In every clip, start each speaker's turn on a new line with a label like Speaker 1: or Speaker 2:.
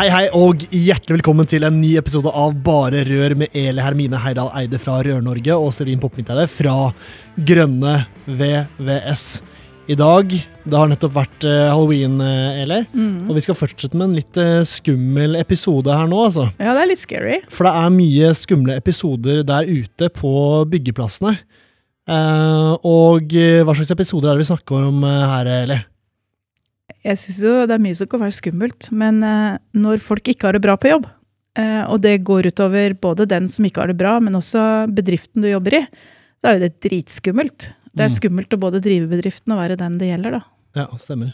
Speaker 1: Hei, hei, og hjertelig velkommen til en ny episode av Bare Rør med Eli Hermine Heidal Eide fra Rør-Norge og Serin Poppmidteide fra Grønne VVS. I dag Det har nettopp vært uh, halloween, uh, Eli,
Speaker 2: Mm.
Speaker 1: og vi skal fortsette med en litt uh, skummel episode her nå, altså.
Speaker 2: Ja, det er litt scary.
Speaker 1: For det er mye skumle episoder der ute på byggeplassene. Eh, og eh, hva slags episoder er det vi snakker om eh, her, Eli?
Speaker 2: Jeg syns jo det er mye som kan være skummelt, men eh, når folk ikke har det bra på jobb, eh, og det går utover både den som ikke har det bra, men også bedriften du jobber i, så er jo det dritskummelt. Det er
Speaker 1: Mm.
Speaker 2: skummelt å både drive bedriften og være den det gjelder, da.
Speaker 1: Ja, stemmer.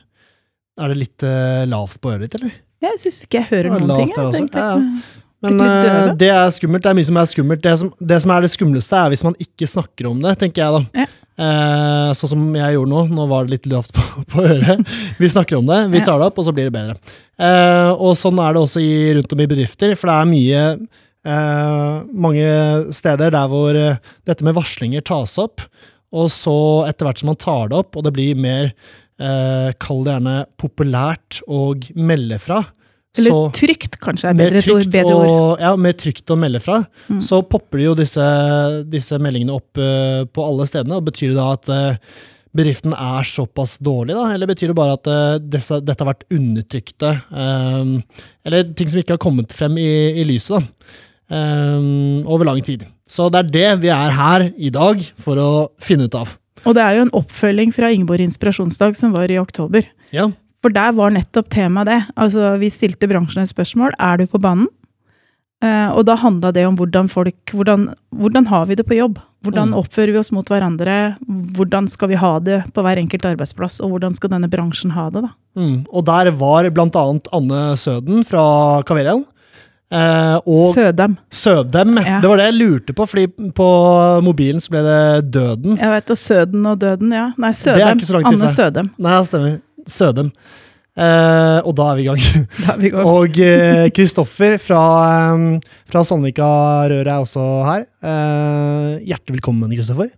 Speaker 1: Er det litt eh, lavt på øret ditt, eller?
Speaker 2: Jeg syns ikke jeg hører noen ting. Jeg
Speaker 1: Ja,
Speaker 2: ikke-
Speaker 1: Men det er skummelt. Det er mye som er skummelt. Det som, det som er det skumleste, er hvis man ikke snakker om det, tenker jeg da.
Speaker 2: Ja.
Speaker 1: Eh, sånn som jeg gjorde nå. Nå var det litt lavt på, på øret. Vi snakker om det, vi tar det opp, og så blir det bedre. Eh, og sånn er det også i, rundt om i bedrifter, for det er mye eh, mange steder der hvor eh, dette med varslinger tas opp, og så etter hvert som man tar det opp, og det blir mer eh, Kall det gjerne populært å melde fra.
Speaker 2: Eller
Speaker 1: så-
Speaker 2: trygt, kanskje er bedre,
Speaker 1: trygt,
Speaker 2: bedre ord.
Speaker 1: og, ja, mer trygt å melde fra,
Speaker 2: Mm.
Speaker 1: så popper jo disse, disse meldingene opp uh, på alle stedene. og Betyr det da at uh, bedriften er såpass dårlig, da? Eller betyr det bare at uh, disse, dette har vært undertrykte? Um, eller ting som ikke har kommet frem i, i lyset, da? Um, over lang tid. Så det er det vi er her i dag for å finne ut av.
Speaker 2: Og det er jo en oppfølging fra Ingeborg inspirasjonsdag som var i oktober.
Speaker 1: Ja.
Speaker 2: For der var nettopp temaet det. Altså, vi stilte bransjen et spørsmål. Er du på banen? Uh, og da handla det om hvordan folk hvordan, hvordan har vi det på jobb? Hvordan
Speaker 1: Mm.
Speaker 2: oppfører vi oss mot hverandre? Hvordan skal vi ha det på hver enkelt arbeidsplass? Og hvordan skal denne bransjen ha det, da?
Speaker 1: Mm. Og der var annet Anne Søden fra Kaverian. Eh, og
Speaker 2: Sødem.
Speaker 1: Sødem.
Speaker 2: Ja.
Speaker 1: Det var det jeg lurte på, fordi på mobilen så ble det Døden.
Speaker 2: Jeg vet, og Søden og Døden, ja. Nei, Sødem. Anne. Sødem.
Speaker 1: Nei, stemmer. Sødem. Uh, og da er vi i gang.
Speaker 2: Da er vi i gang.
Speaker 1: og Kristoffer Kristoffer fra, um, fra Sandvika Røret er også her. Uh, hjertelig velkommen, Kristoffer.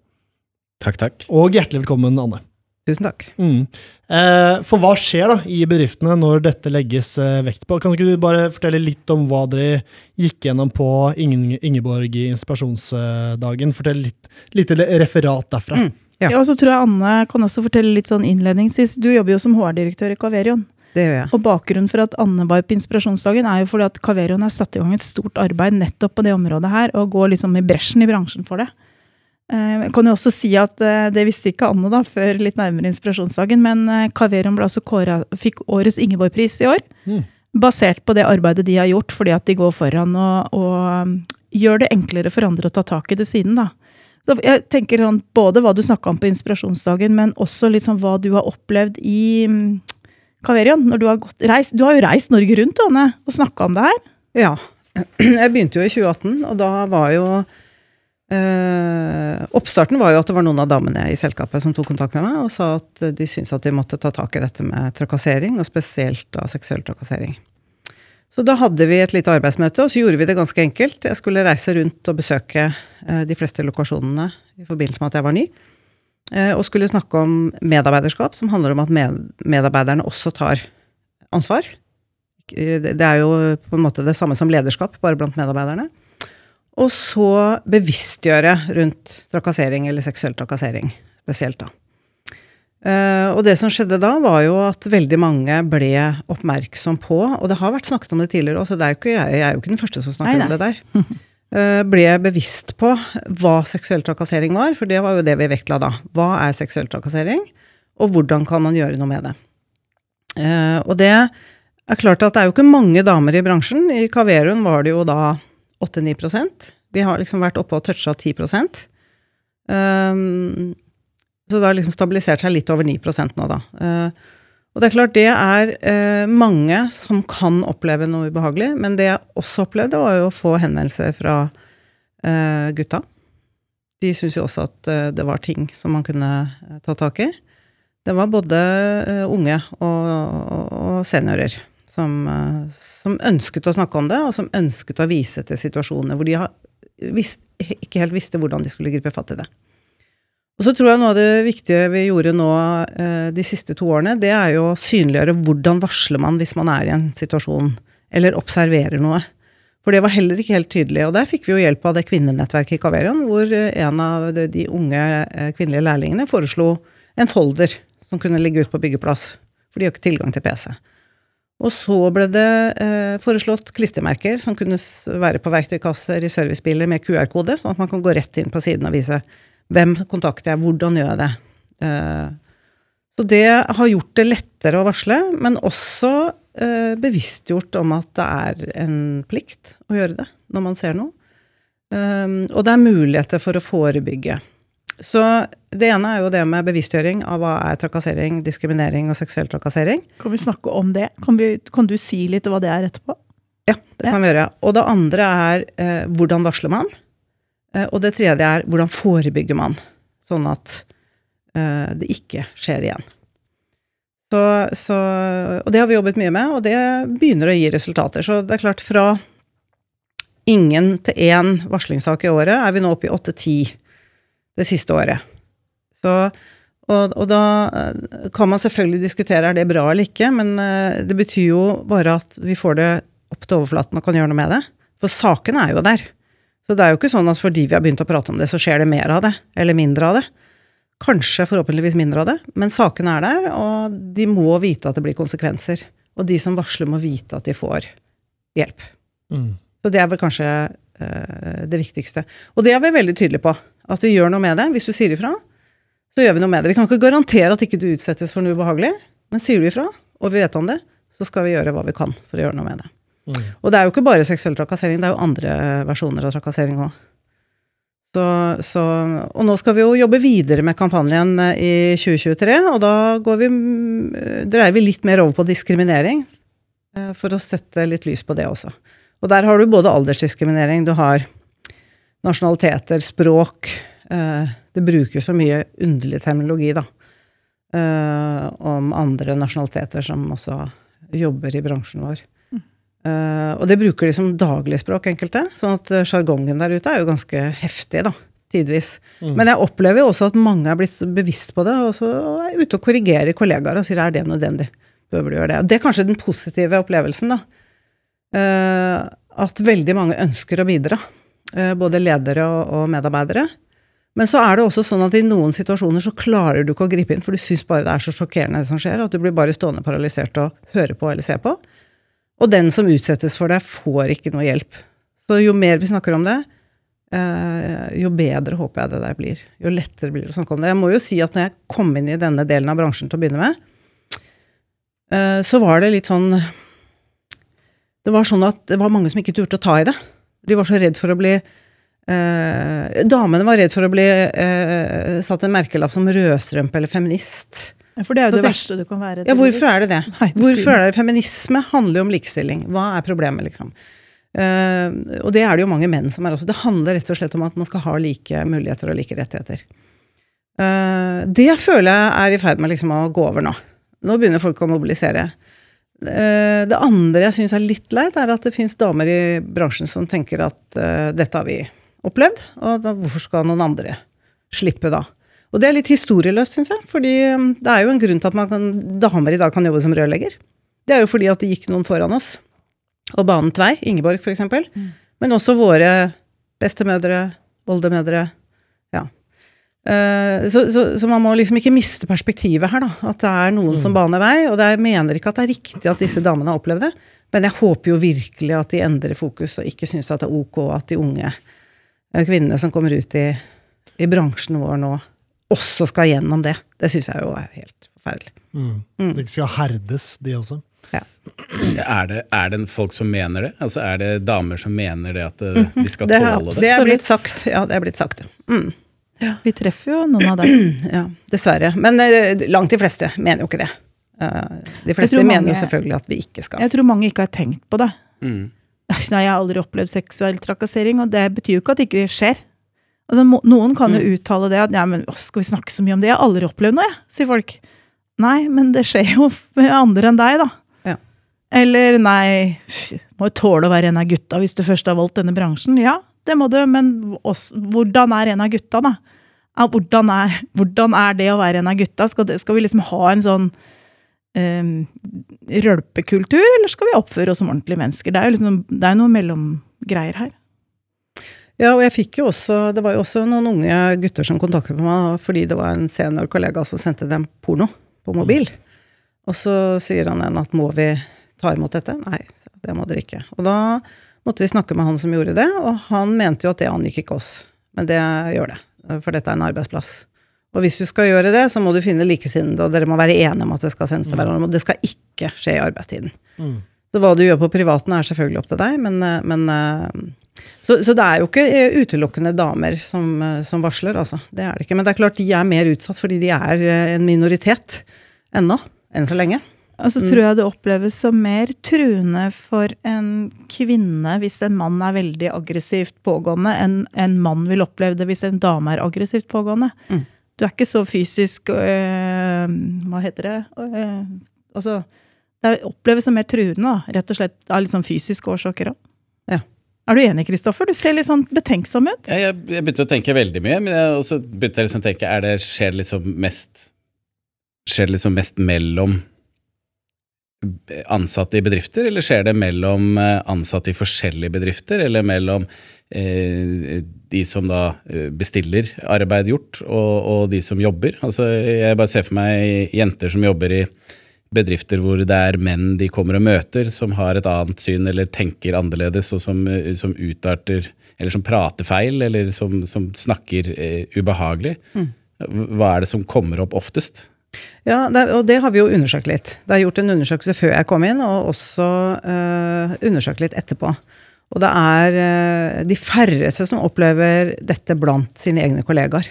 Speaker 3: Takk, takk.
Speaker 1: Og hjertelig velkommen, Anne.
Speaker 3: Tusen takk.
Speaker 1: Mm. Eh, for hva skjer da i bedriftene når dette legges eh, vekt på? Kan ikke du bare fortelle litt om hva dere gikk gjennom på Ingeborg i inspirasjonsdagen? Fortell litt lite referat derfra.
Speaker 3: Mm. Ja.
Speaker 2: Ja, og så tror jeg Anne kan også fortelle litt sånn innledningsvis. Du jobber jo som HR-direktør i Caverion.
Speaker 3: Det gjør jeg.
Speaker 2: Og bakgrunnen for at Anne var på inspirasjonsdagen, er jo fordi at Caverion har satt i gang et stort arbeid nettopp på det området her, og går liksom i bresjen i bransjen for det. Eh, Jeg kan jo også si at eh, det visste ikke Anne da, før litt nærmere inspirasjonsdagen, men Kaverion Caverion ble altså kåret, fikk årets Ingeborg-pris i år.
Speaker 1: Mm.
Speaker 2: Basert på det arbeidet de har gjort, fordi at de går foran og, og um, gjør det enklere for andre å ta tak i det siden. da. Så jeg tenker sånn, Både hva du snakka om på inspirasjonsdagen, men også litt sånn hva du har opplevd i Kaverian. Når Du har gått, reist, du har jo reist Norge rundt Anne, og snakka om det her.
Speaker 3: Ja. Jeg begynte jo i 2018, og da var jo øh, Oppstarten var jo at det var noen av damene i selskapet som tok kontakt med meg og sa at de syntes at de måtte ta tak i dette med trakassering, og spesielt da seksuell trakassering. Så da hadde vi et lite arbeidsmøte, og så gjorde vi det ganske enkelt. Jeg skulle reise rundt og besøke eh, de fleste lokasjonene i forbindelse med at jeg var ny. eh, Og skulle snakke om medarbeiderskap, som handler om at medarbeiderne også tar ansvar. Det det er jo på en måte det samme som lederskap, bare blant medarbeiderne. Og så bevisstgjøre rundt trakassering, eller seksuell trakassering spesielt, da. Eh, og det som skjedde da, var jo at veldig mange ble oppmerksom på, og det har vært snakket om det tidligere er jo ikke jeg, jeg er jo ikke den første som snakker
Speaker 2: Nei,
Speaker 3: om det der. Eh, ble bevisst på hva seksuell trakassering var, for det var jo det vi vektla da. Hva er seksuell trakassering, og hvordan kan man gjøre noe med det? Eh, og det er klart at det er jo ikke mange damer i bransjen. I Kaverun var det jo da 8-9% Vi har liksom vært oppe og toucha 10 um, Så det har liksom stabilisert seg litt over 9 nå, da. Eh, og det er klart, det er eh, mange som kan oppleve noe ubehagelig. Men det jeg også opplevde, var jo å få henvendelser fra eh, gutta. De syntes jo også at det var ting som man kunne ta tak i. Det var både unge og, og, og seniorer som, som, ønsket å snakke om det, og som ønsket å vise til situasjoner hvor de visst, ikke helt visste hvordan de skulle gripe fatt i det. Og så tror jeg noe av det viktige vi gjorde nå eh, de siste to årene, det er jo å synliggjøre hvordan varsler man hvis man er i en situasjon eller observerer noe. For det var heller ikke helt tydelig. Og der fikk vi jo hjelp av det kvinnenettverket i Kaverion, hvor eh, en av de unge eh, kvinnelige lærlingene foreslo en folder som kunne ligge ute på byggeplass. For de har ikke tilgang til PC. Og så ble det eh, foreslått klistremerker som kunne være på verktøykasser i servicebiler med QR-kode, sånn at man kan gå rett inn på siden og vise hvem kontakter jeg, hvordan gjør jeg det? Eh, så det har gjort det lettere å varsle, men også eh, bevisstgjort om at det er en plikt å gjøre det når man ser noe. Um, og det er muligheter for å forebygge. Så det ene er jo det med bevisstgjøring av hva er trakassering, diskriminering og seksuell trakassering.
Speaker 2: Kan vi snakke om det? Kan, vi, kan du si litt hva det er etterpå?
Speaker 3: Ja, det ja. kan vi gjøre. Og det andre er eh, hvordan varsler man? Eh, og det tredje er hvordan forebygger man, sånn at uh, det ikke skjer igjen. Så, så, og det har vi jobbet mye med, og det begynner å gi resultater. Så det er klart, fra ingen til én varslingssak i året er vi nå oppe i åtte-ti det siste året. Så, og, og, da eh, kan man selvfølgelig diskutere er det bra eller ikke, men det betyr jo bare at vi får det opp til overflaten og kan gjøre noe med det. For sakene er jo der. Så det er jo ikke sånn at fordi vi har begynt å prate om det, så skjer det mer av det, eller mindre av det. Kanskje forhåpentligvis mindre av det, men sakene er der, og de må vite at det blir konsekvenser. Og de som varsler, må vite at de får hjelp. Mm. Så det er vel kanskje uh, det viktigste. Og det er vi veldig tydelige på. At vi gjør noe med det. Hvis du sier ifra, så gjør vi noe med det. Vi kan ikke garantere at ikke du utsettes for noe ubehagelig, men sier du ifra, og vi vet om det, så skal vi gjøre hva vi kan for å gjøre noe med det. Mm. Og det er jo ikke bare seksuell trakassering, det er jo andre versjoner av trakassering òg. Så, så, og nå skal vi jo jobbe videre med kampanjen eh, i 2023, og da vi, dreier vi litt mer over på diskriminering. Eh, for å sette litt lys på det også. Og der har du både aldersdiskriminering, du har nasjonaliteter, språk eh, Det brukes så mye underlig terminologi, da. Om andre nasjonaliteter som også jobber i bransjen vår. Uh, og det bruker de som dagligspråk, enkelte. Sånn at uh, sjargongen der ute er jo ganske heftig, da. Tidvis. Mm. Men jeg opplever jo også at mange er blitt bevisst på det, og så er ute og korrigerer kollegaer og sier er det nødvendig. Bør du gjøre det? Og det er kanskje den positive opplevelsen, da. Uh, at veldig mange ønsker å bidra. både ledere og, og, medarbeidere. Men så er det også sånn at i noen situasjoner så klarer du ikke å gripe inn, for du syns bare det er så sjokkerende det som skjer, at du blir bare stående paralysert og høre på eller se på. Og den som utsettes for det, får ikke noe hjelp. Så jo mer vi snakker om det, eh, jo bedre håper jeg det der blir. Jo lettere blir det å snakke om det. Jeg må jo si at når jeg kom inn i denne delen av bransjen til å begynne med, eh, så var det litt sånn Det var sånn at det var mange som ikke turte å ta i det. De var så redd for å bli eh, Damene var redd for å bli eh, satt en merkelapp som rødstrømpe eller feminist.
Speaker 2: For det er jo det, det verste du kan være.
Speaker 3: Ja, hvorfor er det det? Nei, hvorfor er det Feminisme handler jo om likestilling. Hva er problemet, liksom? Uh, og det er det jo mange menn som er også. Det handler rett og slett om at man skal ha like muligheter og like rettigheter. Uh, det føler jeg er i ferd med liksom å gå over nå. Nå begynner folk å mobilisere. Uh, det andre jeg syns er litt leit, er at det fins damer i bransjen som tenker at dette har vi opplevd, og da, hvorfor skal noen andre slippe da? Og det er litt historieløst, syns jeg. fordi um, det er jo en grunn til at kan, damer i dag kan jobbe som rørlegger. Det er jo fordi at det gikk noen foran oss og banet vei. Ingeborg, f.eks. Mm. Men også våre bestemødre, oldemødre. Ja. Uh, så, så, så, man må liksom ikke miste perspektivet her, da. At det er noen mm. som baner vei. Og jeg mener ikke at det er riktig at disse damene har opplevd det. Men jeg håper jo virkelig at de endrer fokus og ikke syns at det er ok at de unge eh, kvinnene som kommer ut i, i bransjen vår nå, også skal gjennom det. Det syns jeg jo er helt forferdelig.
Speaker 1: Mm. Mm. De skal herdes, de også.
Speaker 4: Ja. Er, det, er, det, folk som mener det? Altså Er det damer som mener det at eh, de skal
Speaker 3: det
Speaker 4: tåle det?
Speaker 3: Det er blitt sagt. Ja, det er blitt sagt. Mm.
Speaker 2: Vi treffer jo noen av dem.
Speaker 3: Ja, dessverre. Men eh, langt de fleste mener jo ikke det. Eh, de fleste
Speaker 2: mange,
Speaker 3: mener jo selvfølgelig at vi ikke skal.
Speaker 2: Jeg tror mange ikke har tenkt på det.
Speaker 4: Mm.
Speaker 2: Nei, jeg har aldri opplevd seksuell trakassering, og det betyr jo ikke at det ikke skjer. Altså, noen kan jo uttale det at ja, men å, skal vi snakke så mye om det? Jeg har aldri opplevd noe, jeg, sier folk. Nei, men det skjer jo med andre enn deg, da.
Speaker 3: Ja.
Speaker 2: Eller nei, må jo tåle å være en av gutta hvis du først har valgt denne bransjen. Ja, det må du, men også, hvordan er en av gutta, da? Ja, hvordan, er, hvordan er det å være en av gutta? Skal, det, skal vi liksom ha en sånn um, rølpekultur, eller skal vi oppføre oss som ordentlige mennesker? Det er jo liksom, det er noe mellomgreier her.
Speaker 3: Ja, og jeg fikk jo også Det var jo også noen unge gutter som kontaktet meg fordi det var en senior kollega som sendte dem porno på mobil. Og så sier han en at må vi ta imot dette? Nei, det må dere ikke. Og da måtte vi snakke med han som gjorde det, og han mente jo at det angikk ikke oss. Men det gjør det, for dette er en arbeidsplass. Og hvis du skal gjøre det, så må du finne likesinnede, og dere må være enige om at det skal sendes til hverandre. Og det skal ikke skje i arbeidstiden.
Speaker 1: Mm.
Speaker 3: Så hva du gjør på privaten er selvfølgelig opp til deg, men, eh, men eh, så, så det er jo ikke eh, utelukkende damer som, eh, som varsler, altså. Det er det ikke. Men det er klart de er mer utsatt fordi de er eh, en minoritet ennå. Enn så lenge.
Speaker 2: Og så tror jeg det oppleves som mer truende for en kvinne hvis en mann er veldig aggressivt pågående, enn en mann vil oppleve det hvis en dame er aggressivt pågående.
Speaker 3: Mm.
Speaker 2: Du er ikke så fysisk øh, Hva heter det? Øh, altså, det oppleves som mer truende, da, rett og slett av litt sånn fysiske årsaker òg.
Speaker 3: Ja.
Speaker 2: Er du enig, Kristoffer? Du ser litt sånn betenksom ut.
Speaker 4: Jeg, jeg, begynte å tenke veldig mye, men jeg også begynte liksom å tenke er det, Skjer det liksom mest Skjer det liksom mest mellom ansatte i bedrifter, eller skjer det mellom eh, ansatte i forskjellige bedrifter, eller mellom eh, de som da eh, bestiller arbeid gjort, og, og de som jobber? Altså, jeg bare ser for meg jenter som jobber i bedrifter hvor det er menn de kommer og møter, som har et annet syn eller tenker annerledes, og som, eh, som utarter Eller som prater feil, eller som, som snakker eh, ubehagelig. Hva er det som kommer opp oftest?
Speaker 3: Ja, det, og det har vi jo undersøkt litt. Det er gjort en undersøkelse før jeg kom inn, og også eh, undersøkt litt etterpå. Og det er eh, de færreste som opplever dette blant sine egne kollegaer.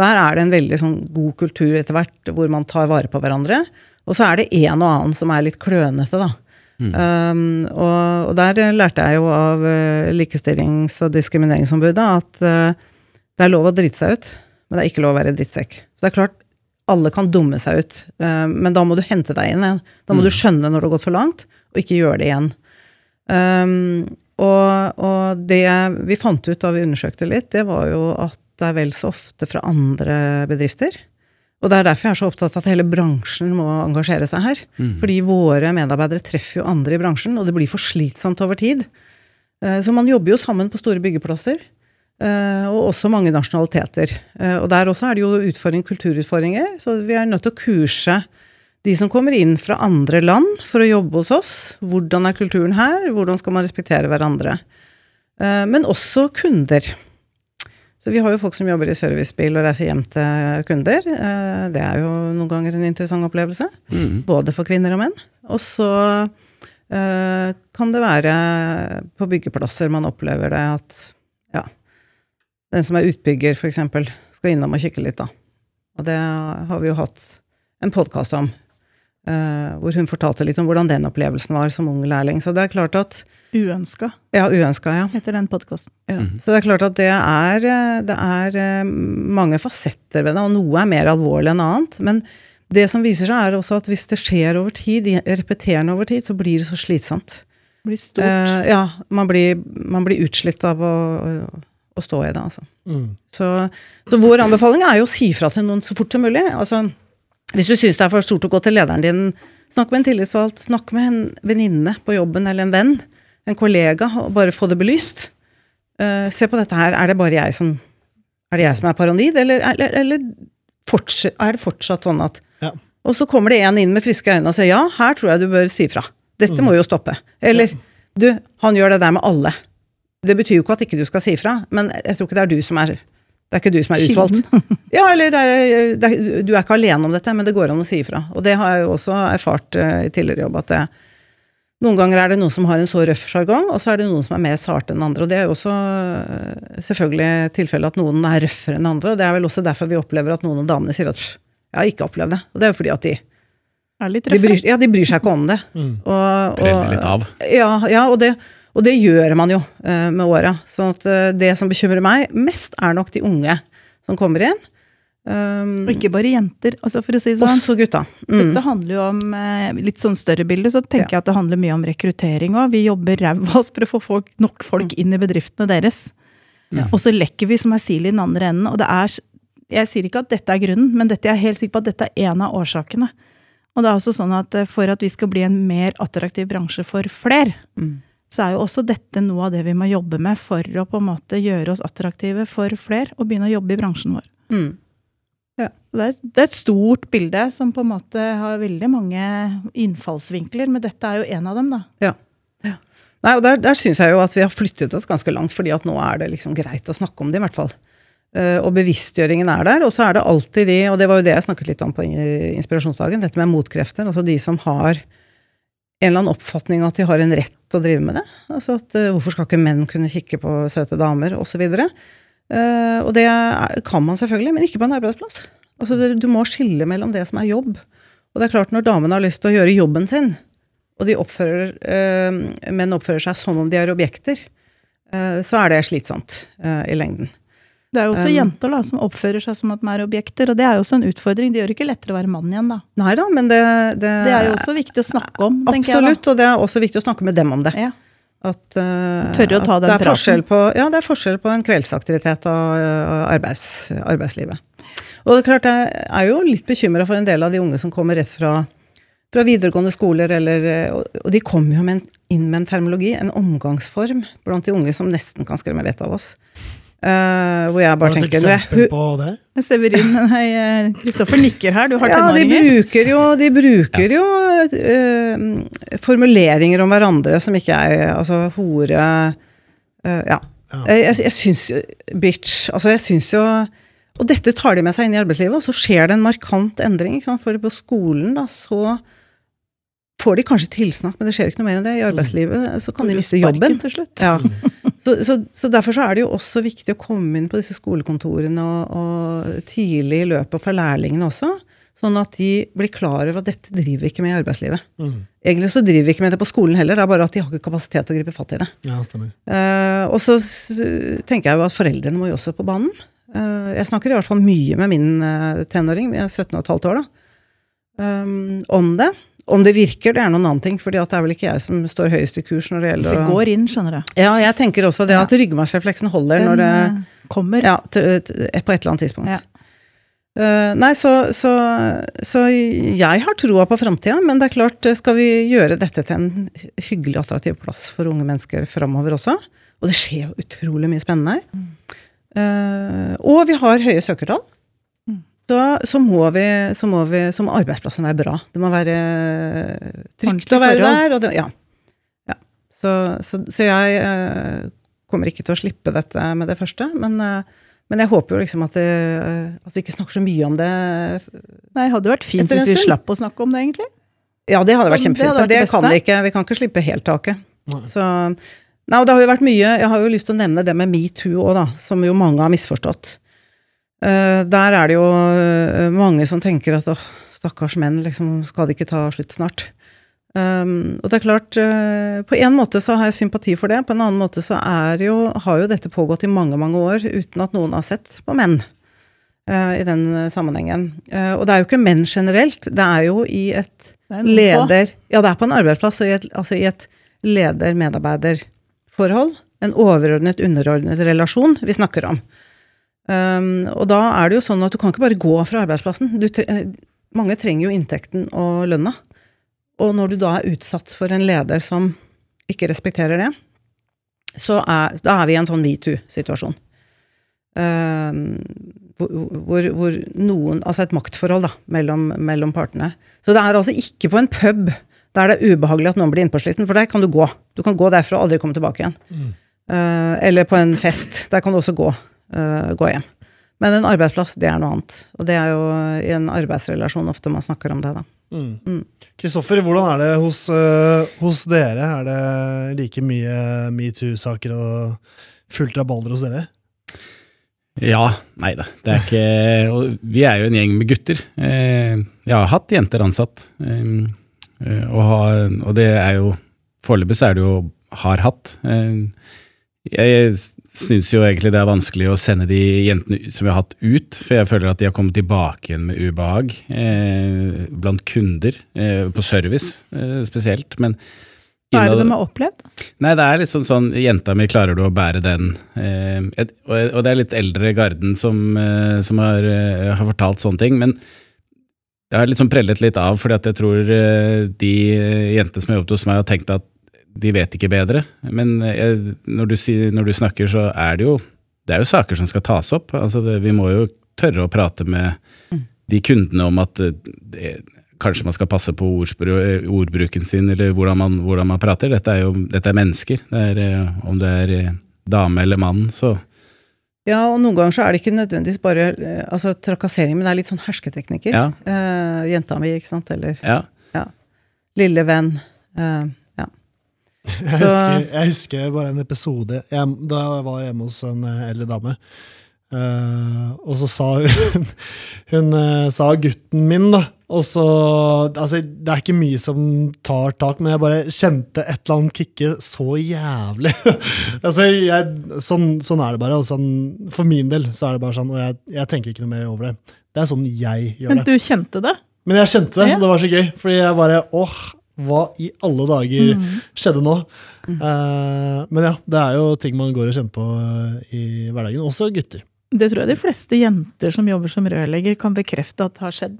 Speaker 3: Der er det en veldig sånn, god kultur etter hvert, hvor man tar vare på hverandre. Og så er det en og annen som er litt klønete, da. Um, og, og der lærte jeg jo av uh, Likestillings- og diskrimineringsombudet at uh, det er lov å drite seg ut, men det er ikke lov å være drittsekk. Så det er klart, alle kan dumme seg ut, uh, men da må du hente deg inn igjen. Da må du skjønne når det har gått for langt, og ikke gjøre det igjen. Um, og, og det vi fant ut da vi undersøkte litt, det var jo at det er vel så ofte fra andre bedrifter. Og det er derfor jeg er så opptatt av at hele bransjen må engasjere seg her. Fordi våre medarbeidere treffer jo andre i bransjen, og det blir for slitsomt over tid. Eh, Så man jobber jo sammen på store byggeplasser. eh, Og også mange nasjonaliteter. Eh, Og der også er det jo utfordring, kulturutfordringer. Så vi er nødt til å kurse de som kommer inn fra andre land for å jobbe hos oss. Hvordan er kulturen her? Hvordan skal man respektere hverandre? Men også kunder. Så vi har jo folk som jobber i servicebil og reiser hjem til kunder. Eh, Det er jo noen ganger en interessant opplevelse. Både for kvinner og menn. Og så eh, kan det være på byggeplasser man opplever det at ja, den som er utbygger f.eks. skal innom og kikke litt, da. Og det har vi jo hatt en podkast om. Eh, hvor hun fortalte litt om hvordan den opplevelsen var som ung lærling. Så det er klart at
Speaker 2: Uønska,
Speaker 3: Ja, uønska, ja.
Speaker 2: heter den podkasten.
Speaker 3: Ja. Så det er klart at det er, eh, det er eh, mange fasetter ved det, og noe er mer alvorlig enn annet. Men det som viser seg, er også at hvis det skjer over tid, repeterende over tid, så blir det så slitsomt.
Speaker 2: Blir stort.
Speaker 3: Eh, ja, man blir, man blir utslitt av å, å stå i det, altså.
Speaker 1: Mm.
Speaker 3: Så, så vår anbefaling er jo å si fra til noen så fort som mulig. Altså, hvis du syns det er for stort å gå til lederen din, snakk med en tillitsvalgt, snakk med en venninne på jobben eller en venn, en kollega, og bare få det belyst. Uh, se på dette her, er det bare jeg som er det jeg som er paranoid, eller, eller, eller fortsatt, er det fortsatt sånn at
Speaker 1: Ja.
Speaker 3: Og så kommer det en inn med friske øyne og sier ja, her tror jeg du bør si fra. Dette må jo stoppe. Eller du, han gjør det der med alle. Det betyr jo ikke at ikke du skal si fra, men jeg tror ikke det er du som er det er ikke du som er utvalgt. Ja, eller det er, det er, Du er ikke alene om dette, men det går an å si ifra. Og det har jeg jo også erfart uh, i tidligere jobb, at det, Noen ganger er det noen som har en så røff sjargong, og så er det noen som er mer sarte enn andre. Og det er jo også uh, selvfølgelig tilfellet at noen er røffere enn andre, og det er vel også derfor vi opplever at noen av damene sier at «Pff, jeg har ikke opplevd det. Og det er jo fordi at de,
Speaker 2: Er litt
Speaker 3: de, bryr, ja, de bryr seg ikke om det.
Speaker 1: Mm.
Speaker 3: Og,
Speaker 4: Brenner litt av.
Speaker 3: Ja, ja og, det, og det gjør man jo eh, med åra. Så at, eh, det som bekymrer meg mest, er nok de unge som kommer inn. Um,
Speaker 2: Og ikke bare jenter. Altså for å si det sånn.
Speaker 3: også gutta. Mm.
Speaker 2: Dette handler jo om eh, litt sånn større bilde, så tenker jeg at det handler mye om rekruttering òg. Vi jobber ræva oss for å få folk, nok folk inn i bedriftene deres.
Speaker 4: Ja.
Speaker 2: Og så lekker vi som ei sil i den andre enden. Og det er Jeg sier ikke at dette er grunnen, men dette, jeg er helt sikker på at dette er en av årsakene. Og det er også sånn at eh, for at vi skal bli en mer attraktiv bransje for flere,
Speaker 3: Mm.
Speaker 2: Så er jo også dette noe av det vi må jobbe med for å på en måte gjøre oss attraktive for flere, og begynne å jobbe i bransjen vår.
Speaker 3: Mm.
Speaker 2: Det er, det er et stort bilde som på en måte har veldig mange innfallsvinkler, men dette er jo en av dem, da.
Speaker 3: Nei, og Der, der syns jeg jo at vi har flyttet oss ganske langt, fordi at nå er det liksom greit å snakke om det, i hvert fall. Uh, og bevisstgjøringen er der. Og så er det alltid de, og det var jo det jeg snakket litt om på inspirasjonsdagen, dette med motkrefter. Altså de som har en eller annen oppfatning at de har en rett til å drive med det. Altså at uh, hvorfor skal ikke menn kunne kikke på søte damer, osv. Uh, og det er, kan man selvfølgelig, men ikke på en arbeidsplass. Altså det, Du må skille mellom det som er jobb. Og det er klart, når damene har lyst til å gjøre jobben sin, og de oppfører, uh, menn oppfører seg som om de er objekter, så er det slitsomt i lengden.
Speaker 2: Det er jo også
Speaker 3: Um,
Speaker 2: jenter da, som oppfører seg som at de er objekter, og det er jo også en utfordring. Det gjør det ikke lettere å være mann igjen, da.
Speaker 3: Nei da, men det, det,
Speaker 2: Det er jo også viktig å snakke om, tenker jeg.
Speaker 3: Absolutt, og det er også viktig å snakke med dem om det.
Speaker 2: Ja.
Speaker 3: At, uh,
Speaker 2: Tørre å ta den
Speaker 3: det er
Speaker 2: praten.
Speaker 3: på, Ja, det er forskjell på en kveldsaktivitet og og arbeids, arbeidslivet. Og det er klart, jeg er jo litt bekymra for en del av de unge som kommer rett fra, fra videregående skoler, eller, og og de kommer jo med en, inn med en termologi, en omgangsform, blant de unge som nesten kan skremme vettet av oss. Eh, hvor jeg bare
Speaker 1: Har du et
Speaker 3: tenker
Speaker 1: eksempel på det?
Speaker 2: Severin, nei, eh, Kristoffer nikker her, du har
Speaker 3: Ja, de bruker jo, de bruker jo uh, formuleringer om hverandre som ikke er Altså hore uh, Ja.
Speaker 1: Ja.
Speaker 3: Jeg, jeg, jeg syns jo Bitch. Altså, jeg syns jo Og dette tar de med seg inn i arbeidslivet, og så skjer det en markant endring. Ikke sant? For på skolen, da, så får de kanskje tilsnakk, men det skjer ikke noe mer enn det. I arbeidslivet så kan de miste jobben.
Speaker 2: til slutt.
Speaker 3: Ja. Så, så, så derfor så er det jo også viktig å komme inn på disse skolekontorene og, og tidlig i løpet for lærlingene også, sånn at de blir klar over at dette driver vi ikke med i arbeidslivet.
Speaker 1: Mm.
Speaker 3: Egentlig så driver vi ikke med det på skolen heller, det er bare at de har ikke kapasitet til å gripe fatt i det.
Speaker 1: Ja.
Speaker 3: Eh, og så tenker jeg jo at foreldrene må jo også på banen. Uh, jeg snakker i hvert fall mye med min uh, tenåring, vi er 17 og et halvt år da, um, om det. Om det virker, det er noen annen ting, for det er vel ikke jeg som står høyest i kurs når det gjelder
Speaker 2: Det går inn, skjønner du.
Speaker 3: Ja, jeg tenker også det
Speaker 2: Ja.
Speaker 3: at ryggmargsrefleksen holder når det
Speaker 2: eh, kommer.
Speaker 3: Ja, til, til, på et eller annet tidspunkt.
Speaker 2: Ja.
Speaker 3: Uh, nei, så, så, så jeg har troa på framtida, men det er klart, skal vi gjøre dette til en hyggelig, attraktiv plass for unge mennesker framover også, og det skjer jo utrolig mye spennende her, Eh, og vi har høye søkertall,
Speaker 2: Mm.
Speaker 3: Så, så, må vi, så, må vi, så må arbeidsplassen være bra. Det må være trygt å være
Speaker 2: forhold.
Speaker 3: der. Og det, ja. ja. Så, så, så jeg uh, kommer ikke til å slippe dette med det første, men uh, men jeg håper jo liksom at, det, at vi ikke snakker så mye om det.
Speaker 2: Nei, det hadde vært fint hvis vi slapp å snakke om det, egentlig.
Speaker 3: Ja, det hadde vært
Speaker 2: Det
Speaker 3: kjempefint,
Speaker 2: hadde vært
Speaker 3: men det
Speaker 2: det
Speaker 3: kan vi ikke. Vi kan ikke slippe helt taket.
Speaker 1: Nei.
Speaker 3: Så, nei, og det har jo vært mye Jeg har jo lyst til å nevne det med metoo òg, da, som jo mange har misforstått. Eh, der er det jo eh, mange som tenker at åh, stakkars menn, liksom, skal det ikke ta slutt snart? Um, og det er klart, uh, på en måte så har jeg sympati for det, på en annen måte så er jo, har jo dette pågått i mange, mange år uten at noen har sett på menn uh, i den sammenhengen. Uh, og det er jo ikke menn generelt, det er jo i et
Speaker 2: er
Speaker 3: leder Ja, det er på en arbeidsplass, og i et, altså i et leder-medarbeider-forhold. En overordnet, underordnet relasjon vi snakker om. Um, og da er det jo sånn at du kan ikke bare gå fra arbeidsplassen. Du, tre- eh, mange trenger jo inntekten og lønna. Og når du da er utsatt for en leder som ikke respekterer det, så er, da er vi i en sånn metoo-situasjon. Um, hvor, hvor, hvor noen Altså et maktforhold da, mellom, mellom partene. Så det er altså ikke på en pub der det er ubehagelig at noen blir innpåsliten, for der kan du gå. Du kan gå derfra og aldri komme tilbake igjen.
Speaker 1: Mm.
Speaker 3: Uh, eller på en fest. Der kan du også gå, eh, gå hjem. Men en arbeidsplass, det er noe annet. Og det er jo i en arbeidsrelasjon ofte man snakker om det, da.
Speaker 1: Mm. Kristoffer, hvordan er det hos, uh, hos dere? Er det like mye metoo-saker og fullt av baller hos dere?
Speaker 4: Ja. Nei da. Det er ikke og Vi er jo en gjeng med gutter. Eh, jeg har hatt jenter ansatt. Eh, og, har, og det er jo Foreløpig så er det jo har hatt. Jeg syns jo egentlig det er vanskelig å sende de jentene som vi har hatt ut, for jeg føler at de har kommet tilbake igjen med ubehag eh, blant kunder, eh, på service eh, spesielt. Men
Speaker 2: Hva er det de har opplevd?
Speaker 4: Nei, det er litt sånn sånn Jenta mi, klarer du å bære den? Eh, og, det er litt eldre garden som, eh, som har, eh, har, fortalt sånne ting. Men det har liksom prellet litt av, fordi at jeg tror de jentene som har jobbet hos meg, har tenkt at de vet ikke bedre. Men jeg, når, du, når, du, snakker, så er det jo det er jo saker som skal tas opp. Altså det, vi må jo tørre å prate med mm. de kundene om at det, kanskje man skal passe på ordbruken sin, eller hvordan man, hvordan man prater. Dette er jo dette er mennesker. Det er, eh, om det er eh, dame eller mann, så
Speaker 3: ja, og noen ganger så er det ikke nødvendigvis bare eh, altså, trakassering, men det er litt sånn hersketeknikker. Ja. Uh, jenta mi, ikke sant, eller ja. ja. Lille venn. Uh,
Speaker 1: jeg husker, jeg husker, bare en episode jeg, da jeg var hjemme hos en eh, eldre dame. Uh, og så sa hun Hun uh, sa gutten min, da. Og så Altså, det er ikke mye som tar tak, men jeg bare kjente et eller annet kicke så jævlig. altså, jeg, sånn, sånn, er det bare. Og sånn, for min del så er det bare sånn, og jeg, jeg tenker ikke noe mer over det. Det er sånn jeg gjør
Speaker 2: det. Men du kjente det?
Speaker 1: Men jeg kjente det. Ja. Det var så gøy. Fordi jeg bare åh, hva i alle dager mm. skjedde nå? Mm. Uh, men ja, det er jo ting man går og kjenner på uh, i hverdagen. Også gutter.
Speaker 2: Det tror jeg de fleste jenter som jobber som rørlegger, kan bekrefte at har skjedd.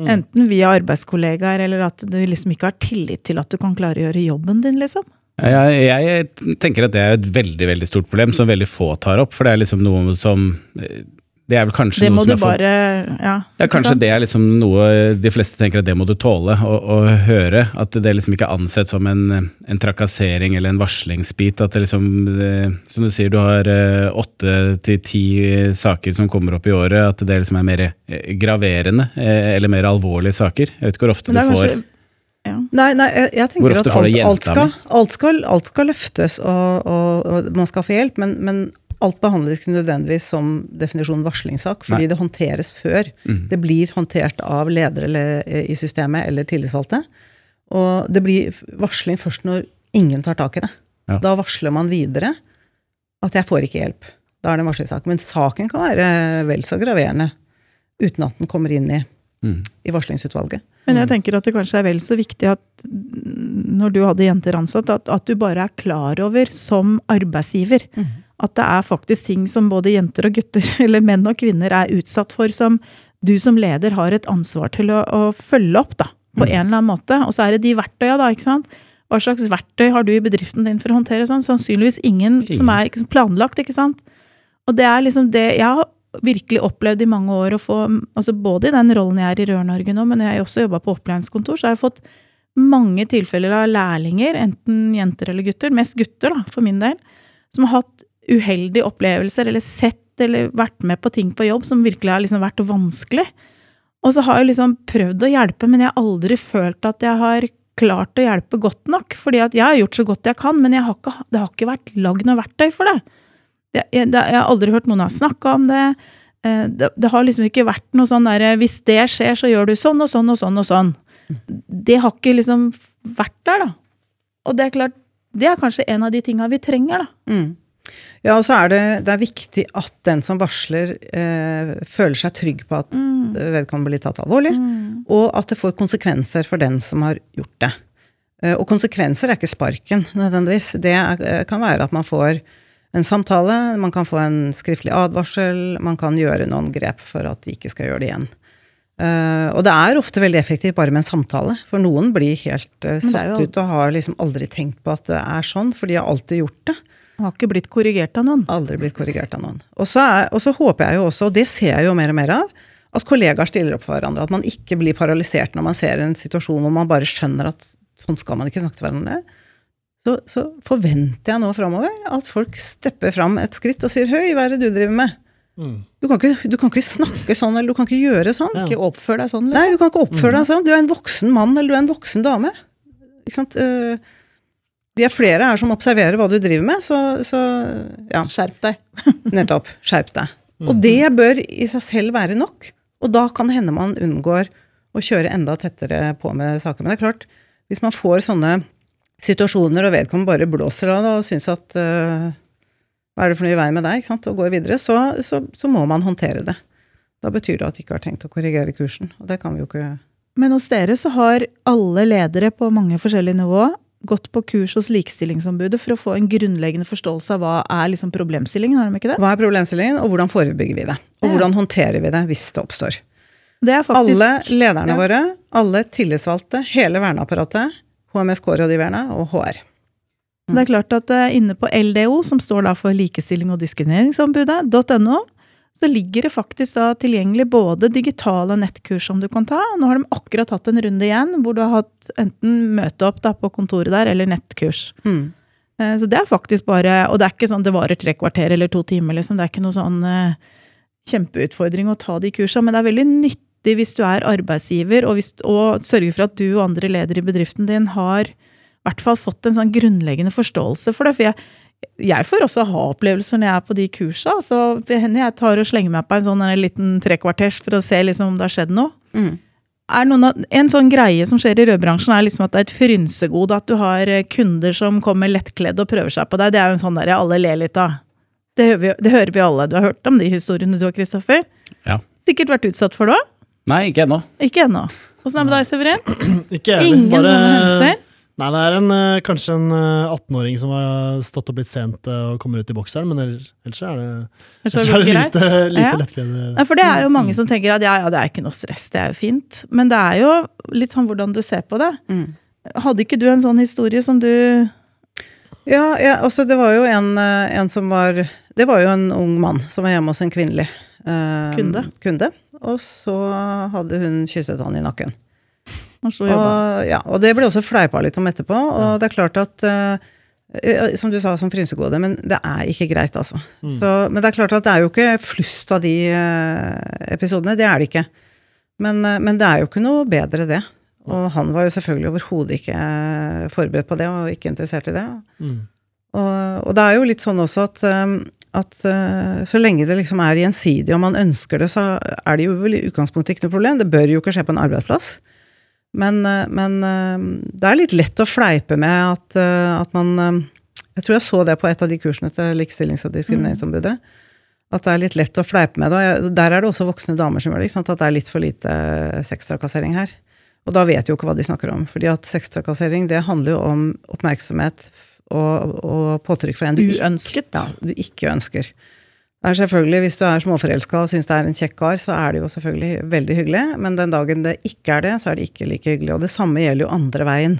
Speaker 2: Mm. Enten via arbeidskollegaer, eller at du liksom ikke har tillit til at du kan klare å gjøre jobben din, liksom.
Speaker 4: Jeg, jeg tenker at det er et veldig veldig stort problem som veldig få tar opp. For det er liksom noe som eh, det er vel kanskje
Speaker 2: det
Speaker 4: noe
Speaker 2: som bare, ja,
Speaker 4: ja, kanskje det er liksom noe de fleste tenker at det må du tåle å, å høre. At det liksom ikke er ansett som en, en, trakassering eller en varslingsbit. At det liksom, det, som du sier, du har eh, åtte til ti saker som kommer opp i året. At det liksom er mer eh, graverende eh, eller mer alvorlige saker. Jeg vet ikke hvor ofte du får
Speaker 3: ja. Nei, nei, jeg, tenker at alt, alt, skal, alt, skal, alt, skal, løftes, og, og, og, man skal få hjelp, men, men alt behandles ikke nødvendigvis som definisjon varslingssak, fordi Nei. det håndteres før. Mm. Det blir håndtert av ledere eh, i systemet eller tillitsvalgte. Og det blir varsling først når ingen tar tak i det. Ja. Da varsler man videre at 'jeg får ikke hjelp'. Da er det en varslingssak. Men saken kan være vel så graverende uten at den kommer inn i, mm. i varslingsutvalget.
Speaker 2: Men jeg tenker at det kanskje er vel så viktig at når du hadde jenter ansatt, at, at du bare er klar over som arbeidsgiver mm at det er faktisk ting som både jenter og gutter, eller menn og kvinner, er utsatt for, som du som leder har et ansvar til å, å følge opp, da. På mm. en eller annen måte. Og så er det de verktøya, da. ikke sant? Hva slags verktøy har du i bedriften din for å håndtere sånn? Sannsynligvis ingen, som er planlagt, ikke sant. Og det er liksom det jeg har virkelig opplevd i mange år å få altså Både i den rollen jeg er i Rør-Norge nå, men jeg har også jobba på opplæringskontor, så har jeg fått mange tilfeller av lærlinger, enten jenter eller gutter, mest gutter da, for min del, som har hatt uheldige opplevelser, eller sett eller vært med på ting på jobb som virkelig har liksom vært vanskelig. Og så har jeg liksom prøvd å hjelpe, men jeg har aldri følt at jeg har klart å hjelpe godt nok. fordi at jeg har gjort så godt jeg kan, men har ikke, det har ikke vært lagd noe verktøy for det. Jeg, jeg, jeg har aldri hørt noen ha snakka om det. Eh, det. det. har liksom ikke vært noe sånn derre Hvis det skjer, så gjør du sånn og sånn og sånn og sånn. Det har ikke liksom vært der, da. Og det er klart, det er kanskje en av de tinga vi trenger, da. Mm.
Speaker 3: Ja, og så er det, det er viktig at den som varsler, eh, føler seg trygg på at mm. vedkommende blir tatt alvorlig, mm. og at det får konsekvenser for den som har gjort det. Eh, og konsekvenser er ikke sparken, nødvendigvis. Det er, eh, kan være at man får en samtale, man kan få en skriftlig advarsel, man kan gjøre noen grep for at de ikke skal gjøre det igjen. Uh, og det er ofte veldig effektivt bare med en samtale, for noen blir helt uh, satt jo... ut og har liksom aldri tenkt på at det er sånn, for de har alltid gjort det.
Speaker 2: Har ikke blitt korrigert av noen.
Speaker 3: Aldri blitt korrigert av noen. Og så, er, og så håper jeg jo også, og det ser jeg jo mer og mer av, at kollegaer stiller opp for hverandre. At man ikke blir paralysert når man ser en situasjon hvor man bare skjønner at sånn skal man ikke snakke til hverandre. Så, så forventer jeg nå framover at folk stepper fram et skritt og sier 'høy, hva er det du driver med'?
Speaker 1: Mm.
Speaker 3: Du kan, ikke, du kan ikke snakke sånn, eller du kan ikke gjøre sånn.
Speaker 1: Ja.
Speaker 2: Ikke oppføre deg sånn. liksom.
Speaker 3: Nei, du kan ikke oppføre deg sånn. Du er en voksen mann, eller du er en voksen dame. Ikke sant? Eh, Vi er flere her som observerer hva du driver med, så, så ja,
Speaker 2: Skjerp deg.
Speaker 3: nettopp. Skjerp deg. Og det bør i seg selv være nok. Og da kan det hende man unngår å kjøre enda tettere på med saker. Men det er klart, hvis man får sånne situasjoner, og vedkommende bare blåser av det og syns at uh, Hva er det for noe i veien med deg? ikke sant, Og går videre, så, så, så må man håndtere det. Da betyr det at de ikke har tenkt å korrigere kursen. Og det kan vi jo ikke
Speaker 2: Men hos dere så har alle ledere på mange forskjellige nivå gått på kurs hos Likestillingsombudet for å få en grunnleggende forståelse av hva er liksom problemstillingen, har de ikke det?
Speaker 3: Hva er problemstillingen, og hvordan forebygger vi det? Og
Speaker 2: Ja.
Speaker 3: hvordan håndterer vi det hvis det oppstår?
Speaker 2: Det faktisk
Speaker 3: Alle lederne
Speaker 2: ja.
Speaker 3: våre, alle tillitsvalgte, hele verneapparatet, HMSK-rådgiverne og HR.
Speaker 2: Det er klart at eh, inne på LDO, som står da for Likestilling og diskrimineringsombudet.no, så ligger det faktisk da tilgjengelig både digitale nettkurs som du kan ta. Nå har de akkurat hatt en runde igjen hvor du har hatt enten møte opp da på kontoret der, eller nettkurs.
Speaker 3: Mm.
Speaker 2: Eh, Så det er faktisk bare Og det er ikke sånn det varer tre kvarter eller to timer, liksom. Det er ikke noe sånn eh, kjempeutfordring å ta de kursene, men det er veldig nyttig hvis du er arbeidsgiver, og, hvis, og sørger for at du og andre ledere i bedriften din har i hvert fall fått en sånn grunnleggende forståelse for det. For jeg, jeg får også ha opplevelser når jeg er på de kursa. Så det hender jeg tar og slenger meg på en sånn en liten trekvarters for å se liksom om det har skjedd noe
Speaker 3: Mm.
Speaker 2: er noen av, en sånn greie som skjer i rødbransjen, er liksom at det er et frynsegode at du har eh, kunder som kommer lettkledd og prøver seg på deg. Det er jo en sånn der alle ler litt av. Det hører, vi, det hører vi alle. Du har hørt om de historiene du og Kristoffer?
Speaker 4: Ja.
Speaker 2: Sikkert vært utsatt for det òg?
Speaker 4: Nei, ikke ennå.
Speaker 2: Ikke ennå. Åssen er det med deg, Severin?
Speaker 1: Ikke jeg
Speaker 2: Ingen
Speaker 1: bare...
Speaker 2: sånne hendelser?
Speaker 1: Nei, det er en, eh, kanskje en eh, 18-åring som har stått opp litt sent eh, og kommer ut i bokseren, men ellers så er det,
Speaker 2: Ellers er
Speaker 1: er det
Speaker 2: det
Speaker 1: lite, lite
Speaker 2: Ja.
Speaker 1: lettkledd.
Speaker 2: Nei, for det er jo mange som tenker at ja, ja, det er ikke noe stress, det er jo fint. Men det er jo litt sånn hvordan du ser på det.
Speaker 3: Mm.
Speaker 2: Hadde ikke du en sånn historie som du
Speaker 3: Ja, ja, altså det var jo en, eh, en som var Det var jo en ung mann som var hjemme hos en kvinnelig eh,
Speaker 2: Kunde.
Speaker 3: kunde. Og så hadde hun kysset han i nakken.
Speaker 2: Man slo jobba.
Speaker 3: Og, ja, og det ble også fleipa litt om etterpå. Og det er klart at eh, eh, Som du sa, som frynsegode, men det er ikke greit, altså. Så, men det er klart at det er jo ikke flust av de eh, episodene. Det er det ikke. Men, men det er jo ikke noe bedre, det. Og han var jo selvfølgelig overhodet ikke forberedt på det, og ikke interessert i det.
Speaker 1: Mm.
Speaker 3: Og, og det er jo litt sånn også at, at så lenge det liksom er gjensidig, og man ønsker det, så er det jo vel i utgangspunktet ikke noe problem. Det bør jo ikke skje på en arbeidsplass. Men, uh, men uh, det er litt lett å fleipe med at, uh, at man Jeg tror jeg så det på et av de kursene til Likestillings- og diskrimineringsombudet. At det er litt lett å fleipe med det. Og der er det også voksne damer som gjør det. At det er litt for lite sextrakassering her. Og da vet jo ikke hva de snakker om. fordi at sextrakassering det handler jo om oppmerksomhet og, og påtrykk fra en du ikke, ja, du ikke ønsker. Det er selvfølgelig, Hvis du er småforelska og syns det er en kjekk kar, så er det jo selvfølgelig veldig hyggelig. Men den dagen det ikke er det, så er det ikke like hyggelig. Og det samme gjelder jo andre veien.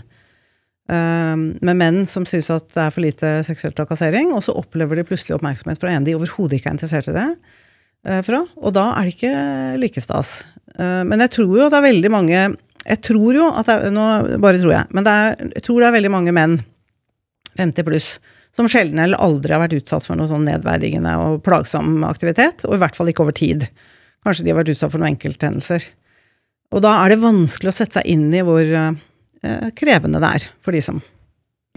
Speaker 3: Um, med menn som syns at det er for lite seksuell trakassering, og så opplever de plutselig oppmerksomhet fra en de overhodet ikke er interessert i det. eh, fra, Og da er det ikke like stas. Eh, men jeg tror jo det er veldig mange Jeg tror jo at det er, Nå bare tror jeg, men er, jeg tror det er veldig mange menn 50 pluss som sjelden eller aldri har vært utsatt for noe sånn nedverdigende og plagsom aktivitet, og i hvert fall ikke over tid. Kanskje de har vært utsatt for noen enkelthendelser. Og da er det vanskelig å sette seg inn i hvor eh, krevende det er for de som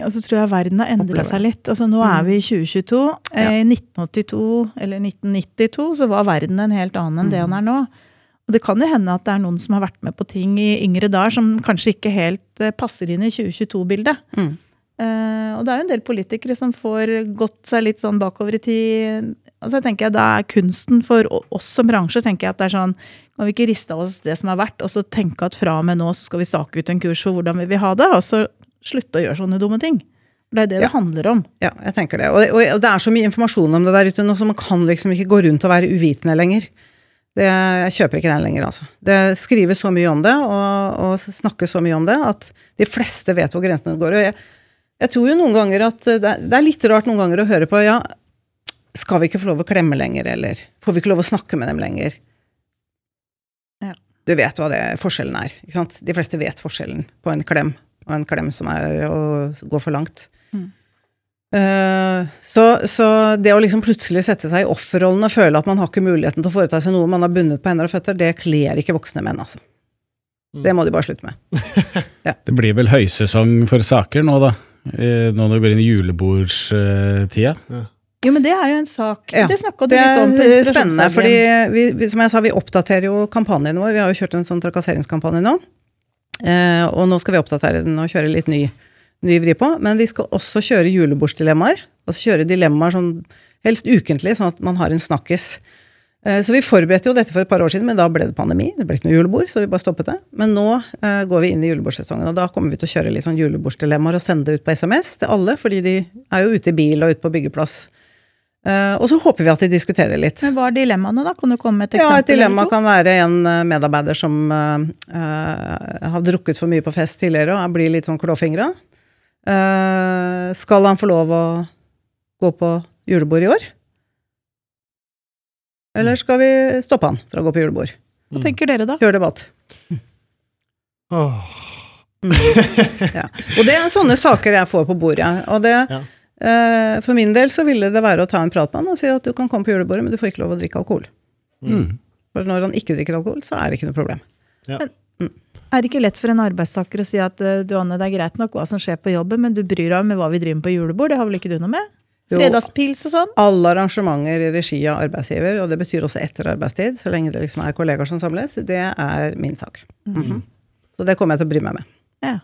Speaker 2: Og så tror jeg verden har endra seg litt. Altså Nå er vi i 2022.
Speaker 3: Ja.
Speaker 2: I 1982 eller 1992 så var verden en helt annen enn det den er nå. Og det kan jo hende at det er noen som har vært med på ting i yngre dager som kanskje ikke helt eh, passer inn i 2022-bildet.
Speaker 3: Mm.
Speaker 2: Eh, og det er jo en del politikere som får gått seg litt sånn bakover i tid. Og så tenker jeg Da er kunsten for oss som bransje. tenker jeg at det er sånn, Kan vi ikke riste av oss det som er verdt, og så tenke at fra og med nå så skal vi stake ut en kurs for hvordan vi vil ha det, og så slutte å gjøre sånne dumme ting. Det er det
Speaker 3: Ja.
Speaker 2: det handler om.
Speaker 3: Ja, jeg tenker det. Og, og, og det er så mye informasjon om det der ute nå, så man kan liksom ikke gå rundt og være uvitende lenger. Det, jeg kjøper ikke den lenger, altså. Det skrives så mye om det, og, og snakkes så mye om det, at de fleste vet hvor grensene går. Og jeg, jeg tror jo noen ganger at det er, det er litt rart noen ganger å høre på ja, skal vi ikke få lov å klemme lenger, eller får vi ikke lov å snakke med dem lenger?
Speaker 2: Ja.
Speaker 3: Du vet hva det, forskjellen er. ikke sant? De fleste vet forskjellen på en klem og en klem som er å gå for langt.
Speaker 2: Mm.
Speaker 3: Eh, så, så det å liksom plutselig sette seg i offerrollen og føle at man har ikke muligheten til å foreta seg noe man har bundet på hender og føtter, det kler ikke voksne menn, altså. Det må de bare slutte med.
Speaker 4: Det blir vel høysesong for saker nå, da. Eh, Nå når vi går inn i julebordstida.
Speaker 2: Jo, men det er jo en sak.
Speaker 3: Ja,
Speaker 2: det snakka du
Speaker 3: Det
Speaker 2: litt om Det
Speaker 3: er spennende, fordi vi, vi, som jeg sa, vi oppdaterer jo kampanjen vår. Vi har jo kjørt en sånn trakasseringskampanje nå. Eh, og nå skal vi oppdatere den og kjøre litt ny, ny vri på. Men vi skal også kjøre julebordsdilemmaer. Altså kjøre dilemmaer sånn helst ukentlig, sånn at man har en snakkis. Eh, så vi forberedte jo dette for et par år siden, men da ble det pandemi. Det ble ikke noe julebord, så vi bare stoppet det. Men nå uh, går vi inn i julebordsesongen, og da kommer vi til å kjøre litt sånn julebordsdilemmaer og sende det ut på SMS til alle, fordi de er jo ute i bil og ute på byggeplass. Uh, og så håper vi at de diskuterer litt.
Speaker 2: Men hva er dilemmaene, da? Kan du komme med et
Speaker 3: Ja, et dilemma kan være en medarbeider som uh, har drukket for mye på fest tidligere og blir litt sånn klåfingra. Skal han få lov å gå på julebord i år? Eller skal vi stoppe han fra å gå på julebord?
Speaker 2: Hva tenker dere, da?
Speaker 3: Kjør debatt.
Speaker 1: Oh.
Speaker 3: Ja. Og det er sånne saker jeg får på bordet. Og det,
Speaker 1: Ja.
Speaker 3: eh, for min del så ville det være å ta en prat med han og si at du kan komme på julebordet, men du får ikke lov å drikke alkohol.
Speaker 4: Mm.
Speaker 3: For når han ikke drikker alkohol, så er det ikke noe problem.
Speaker 2: Er det ikke lett for en arbeidstaker å si at eh, du Anne, det er greit nok hva som skjer på jobben, men du bryr deg om hva vi driver med på julebord? Det har vel ikke du noe med? Fredagspils og sånn?
Speaker 3: Alle arrangementer i regi av arbeidsgiver, og det betyr også etter arbeidstid, så lenge det liksom er kollegaer som samles, det er min sak. Mhm. Så det kommer jeg til å bry meg med.
Speaker 2: Ja.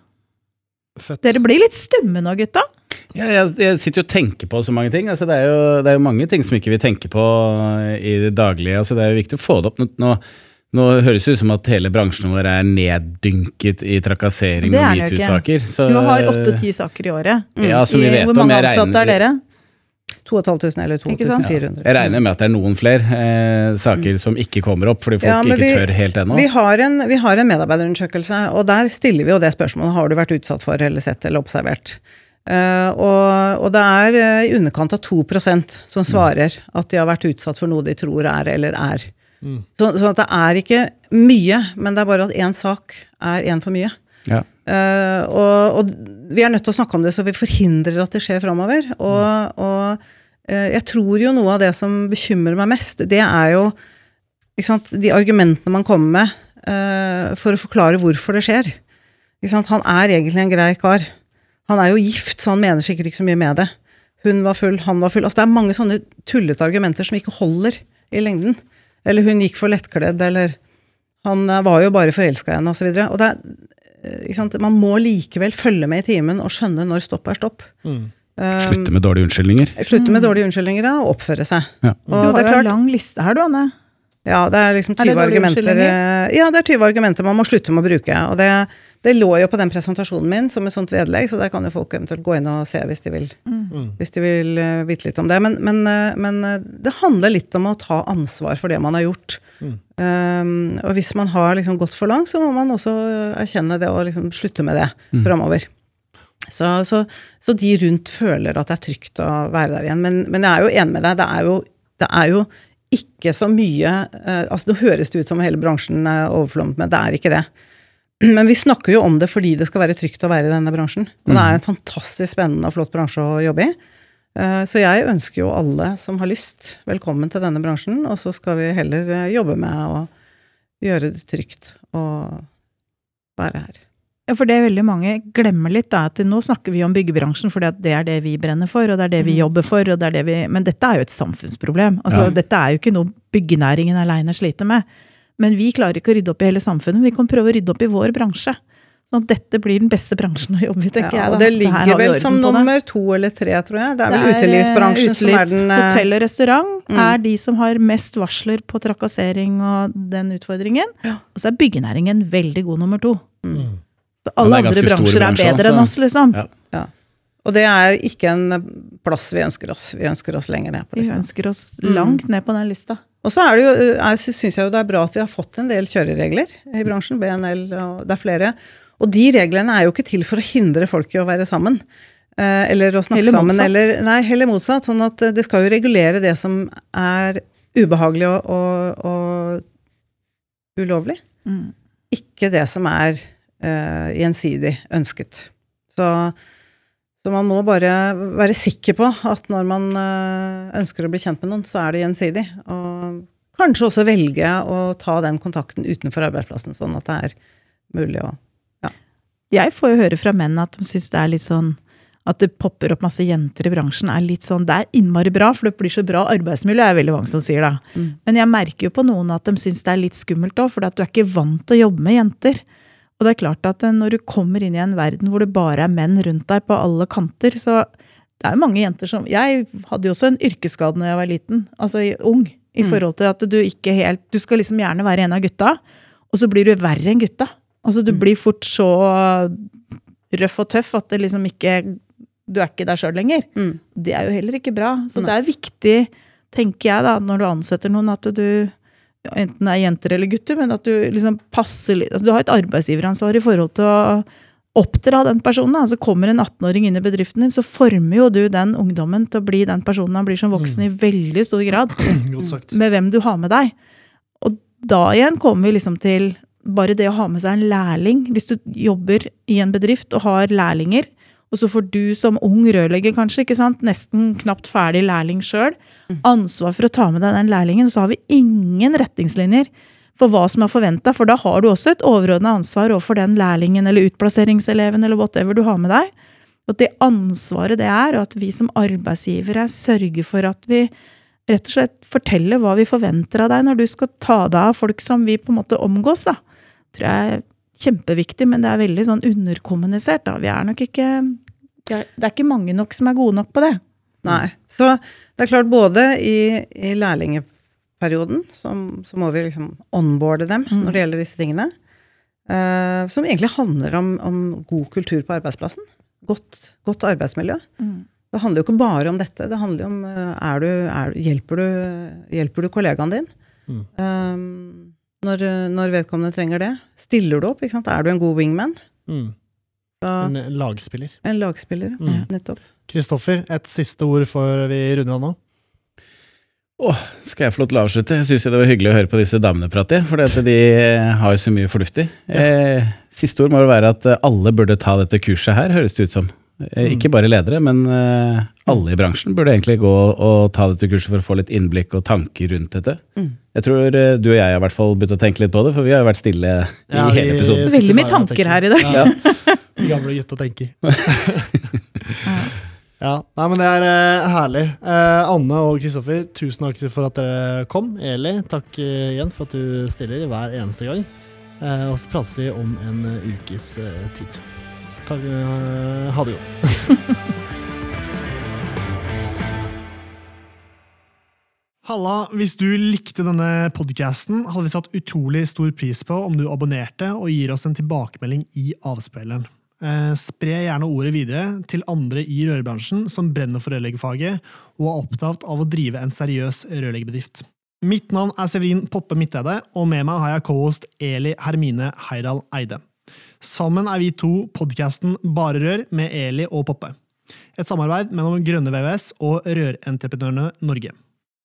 Speaker 1: Fett.
Speaker 2: Dere blir litt stumme nå, gutta.
Speaker 4: Ja, jeg, jeg sitter jo og tenker på så mange ting. Altså, det, er jo, det er jo mange ting som ikke vi tenker på i det daglige. Altså, det er jo viktig å få det opp. Nå, nå, nå høres det ut som at hele bransjen vår er neddynket i trakassering og
Speaker 2: er
Speaker 4: metoo-saker.
Speaker 2: Du har åtte-ti saker i året.
Speaker 4: Ja, som vi vet
Speaker 2: Hvor
Speaker 4: om.
Speaker 2: mange
Speaker 4: Jeg
Speaker 2: ansatte er dere?
Speaker 3: 2500 eller 2400.
Speaker 4: Jeg regner med at det er noen flere eh, saker som ikke kommer opp, fordi folk
Speaker 3: Ja,
Speaker 4: ikke
Speaker 3: vi-
Speaker 4: tør helt ennå.
Speaker 3: Vi har, en, vi har en medarbeiderundersøkelse, og der stiller vi jo det spørsmålet har du vært utsatt for eller sett eller observert. Uh, og, og det er eh, i underkant av 2% som svarer at de har vært utsatt for noe de tror er eller er. Så, så at det er ikke mye, men det er bare at én sak er én for mye.
Speaker 4: Ja.
Speaker 3: Uh, og, og vi er nødt til å snakke om det, så vi forhindrer at det skjer framover. Og, og uh, jeg tror jo noe av det som bekymrer meg mest, det er jo sant, de argumentene man kommer med uh, for å forklare hvorfor det skjer. Sant? Han er egentlig en grei kar. Han er jo gift, så han mener sikkert ikke så mye med det. Hun var full, han var full. Altså, det er mange sånne tullete argumenter som ikke holder i lengden. Eller hun gikk for lettkledd, eller han var jo bare forelska i henne, osv. Og, så og det er? Man må likevel følge med i timen og skjønne når stopp er stopp.
Speaker 1: Mm.
Speaker 3: Um,
Speaker 4: Slutte med dårlige unnskyldninger.
Speaker 3: Slutte med dårlige unnskyldninger og oppføre seg.
Speaker 4: Ja.
Speaker 2: Du
Speaker 3: Og det
Speaker 2: har
Speaker 3: klart,
Speaker 2: jo en lang liste her, du, Anne.
Speaker 3: ja, det er liksom
Speaker 2: Er det
Speaker 3: 20
Speaker 2: dårlige
Speaker 3: argumenter eh, Ja, det er 20 argumenter man må slutte med å bruke. Og det, det lå jo på den presentasjonen min som et sånt vedlegg, så der kan jo folk eventuelt gå inn og se hvis de vil,
Speaker 1: Mm.
Speaker 3: hvis de vil eh, vite litt om det. Men, men, eh, men eh, det handler litt om å ta ansvar for det man har gjort.
Speaker 1: Mm.
Speaker 3: Um, og hvis man har liksom gått for langt, så må man også erkjenne det og liksom slutte med det framover. Så, så, så de rundt føler at det er trygt å være der igjen. Men, men jeg er jo enig med deg. Det er jo, det er jo ikke så mye uh, altså Nå høres det ut som hele bransjen er overflommet med, det er ikke det. Men vi snakker jo om det fordi det skal være trygt å være i denne bransjen. Og det er en fantastisk spennende og flott bransje å jobbe i. Eh, Så jeg ønsker jo alle som har lyst, velkommen til denne bransjen. Og så skal vi heller eh, jobbe med å gjøre det trygt å være her.
Speaker 2: Ja, for det er veldig mange glemmer litt, da, at nå snakker vi om byggebransjen for det er det vi brenner for, og det er det vi jobber for, og det er det vi Men dette er jo et samfunnsproblem. Altså,
Speaker 4: Ja.
Speaker 2: Dette er jo ikke noe byggenæringen aleine sliter med. Men vi klarer ikke å rydde opp i hele samfunnet. Vi kan prøve å rydde opp i vår bransje. Sånn at dette blir den beste bransjen å jobbe i, tenker
Speaker 3: Ja,
Speaker 2: jeg.
Speaker 3: og
Speaker 2: da.
Speaker 3: det ligger
Speaker 2: det
Speaker 3: vel som nummer to eller tre, tror jeg. Det er vel
Speaker 2: Det er,
Speaker 3: utelivsbransjen
Speaker 2: uteliv,
Speaker 3: som er den eh,
Speaker 2: Hotell og restaurant
Speaker 3: Mm.
Speaker 2: er de som har mest varsler på trakassering og den utfordringen.
Speaker 3: Ja.
Speaker 2: Og så er byggenæringen veldig god nummer to.
Speaker 1: Mm.
Speaker 2: Så alle andre bransjer er
Speaker 4: bransje
Speaker 2: bedre enn oss, liksom.
Speaker 4: Ja.
Speaker 3: Og det er ikke en plass vi ønsker oss. Vi ønsker oss lenger ned på
Speaker 2: Vi
Speaker 3: lista.
Speaker 2: ønsker oss
Speaker 3: Mm.
Speaker 2: langt ned på den lista.
Speaker 3: Og så er det jo, er, syns jeg jo det er bra at vi har fått en del kjøreregler i bransjen. BNL og det er flere. Og de reglene er jo ikke til for å hindre folk i å være sammen. Eh, eller å snakke sammen. Eller, nei, heller motsatt. Sånn at eh, det skal jo regulere det som er ubehagelig og, og, og ulovlig.
Speaker 2: Mm.
Speaker 3: Ikke det som er uh, gjensidig ønsket. Så, Så man må bare være sikker på at når man uh, ønsker å bli kjent med noen, så er det gjensidig. Og kanskje også velge å ta den kontakten utenfor arbeidsplassen, sånn at det er mulig å
Speaker 2: Jeg får jo høre fra menn at de syns det er litt sånn at det popper opp masse jenter i bransjen, er litt sånn Det er innmari bra, for det blir så bra arbeidsmiljø, er veldig mange som sier da.
Speaker 3: Mm.
Speaker 2: Men jeg merker jo på noen at de syns det er litt skummelt òg, for du er ikke vant til å jobbe med jenter. Og det er klart at eh, når du kommer inn i en verden hvor det bare er menn rundt deg på alle kanter, så det er jo mange jenter som Jeg hadde jo også en yrkesskade da jeg var liten, altså ung, i
Speaker 3: Mm.
Speaker 2: forhold til at du ikke helt Du skal liksom gjerne være en av gutta, og så blir du verre enn gutta. Altså du
Speaker 3: Mm.
Speaker 2: blir fort så røff og tøff at det liksom ikke Du er ikke deg sjøl lenger.
Speaker 3: Mm.
Speaker 2: Det er jo heller ikke bra. Så
Speaker 3: Nei.
Speaker 2: det er viktig, tenker jeg, da, når du ansetter noen, at du enten er jenter eller gutter, men at du liksom passer litt altså Du har et arbeidsgiveransvar i forhold til å oppdra den personen. Altså kommer en 18-åring inn i bedriften din, så former jo du den ungdommen til å bli den personen han blir som voksen i veldig stor grad med hvem du har med deg. Og da igjen kommer vi liksom til bare det å ha med seg en lærling. Hvis du jobber i en bedrift og har lærlinger, og så får du som ung rørlegger kanskje, ikke sant, nesten knapt ferdig lærling sjøl, ansvar for å ta med deg den lærlingen, så har vi ingen retningslinjer for hva som er forventa, for da har du også et overordna ansvar overfor den lærlingen eller utplasseringseleven eller whatever du har med deg. At det ansvaret det er, og at vi som arbeidsgivere sørger for at vi rett og slett forteller hva vi forventer av deg når du skal ta deg av folk som vi på en måte omgås, da. Tror jeg er kjempeviktig, men det er veldig sånn underkommunisert, da. Vi er nok ikke Det er ikke mange nok som er gode nok på det.
Speaker 3: Nei. Så det er klart, både i, i lærlingeperioden så, så må vi liksom onboarde dem
Speaker 2: Mm.
Speaker 3: når det gjelder disse tingene. Uh, som egentlig handler om, om god kultur på arbeidsplassen. Godt, godt arbeidsmiljø. Det handler jo ikke bare om dette. Det handler jo om eh, er du, er, hjelper, du, hjelper du kollegaen din
Speaker 1: Mm.
Speaker 3: eh, når, når vedkommende trenger det? Stiller du opp? Ikke sant? Er du en god wingman?
Speaker 1: Mm.
Speaker 3: Da,
Speaker 1: En lagspiller.
Speaker 3: en lagspiller.
Speaker 1: Mm.
Speaker 3: Nettopp.
Speaker 1: Kristoffer, et siste ord før vi runder av nå.
Speaker 4: Åh, skal jeg få lov til å avslutte? Jeg syns det var hyggelig å høre på disse damene prate, for de har jo så mye fornuftig. Eh, siste ord må jo være at eh, alle burde ta dette kurset her, høres det ut som. Eh, ikke bare ledere, men eh, alle i bransjen burde egentlig gå og ta dette kurset for å få litt innblikk og tanker rundt dette.
Speaker 3: Mm.
Speaker 4: Jeg tror eh, du og jeg har i hvert fall begynt å tenke litt på det, for vi har jo vært stille i
Speaker 1: Ja,
Speaker 4: hele episoden.
Speaker 2: Veldig mye tanker her i dag.
Speaker 1: Ja. ja. gamle gutta tenker. ja, nei, men det er herlig. Eh, Anne og Kristoffer, tusen takk for at dere kom. Eli, takk igjen for at du stiller hver eneste gang. Eh, og så prates vi om en ukes eh, tid. Takk, eh, ha det godt. Halla, hvis du likte denne podcasten, hadde vi satt utrolig stor pris på om du abonnerte og gir oss en tilbakemelding i avspilleren. Eh, spre gjerne ordet videre til andre i rørbransjen som brenner for rørleggerfaget og er opptatt av å drive en seriøs rørleggerbedrift. Mitt navn er Severin Poppe Midteide, og med meg har jeg co-host Eli Hermine Heidal Eide. Sammen er vi to podkasten Bare Rør med Eli og Poppe. Et samarbeid mellom Grønne VVS og Rørentreprenørene Norge.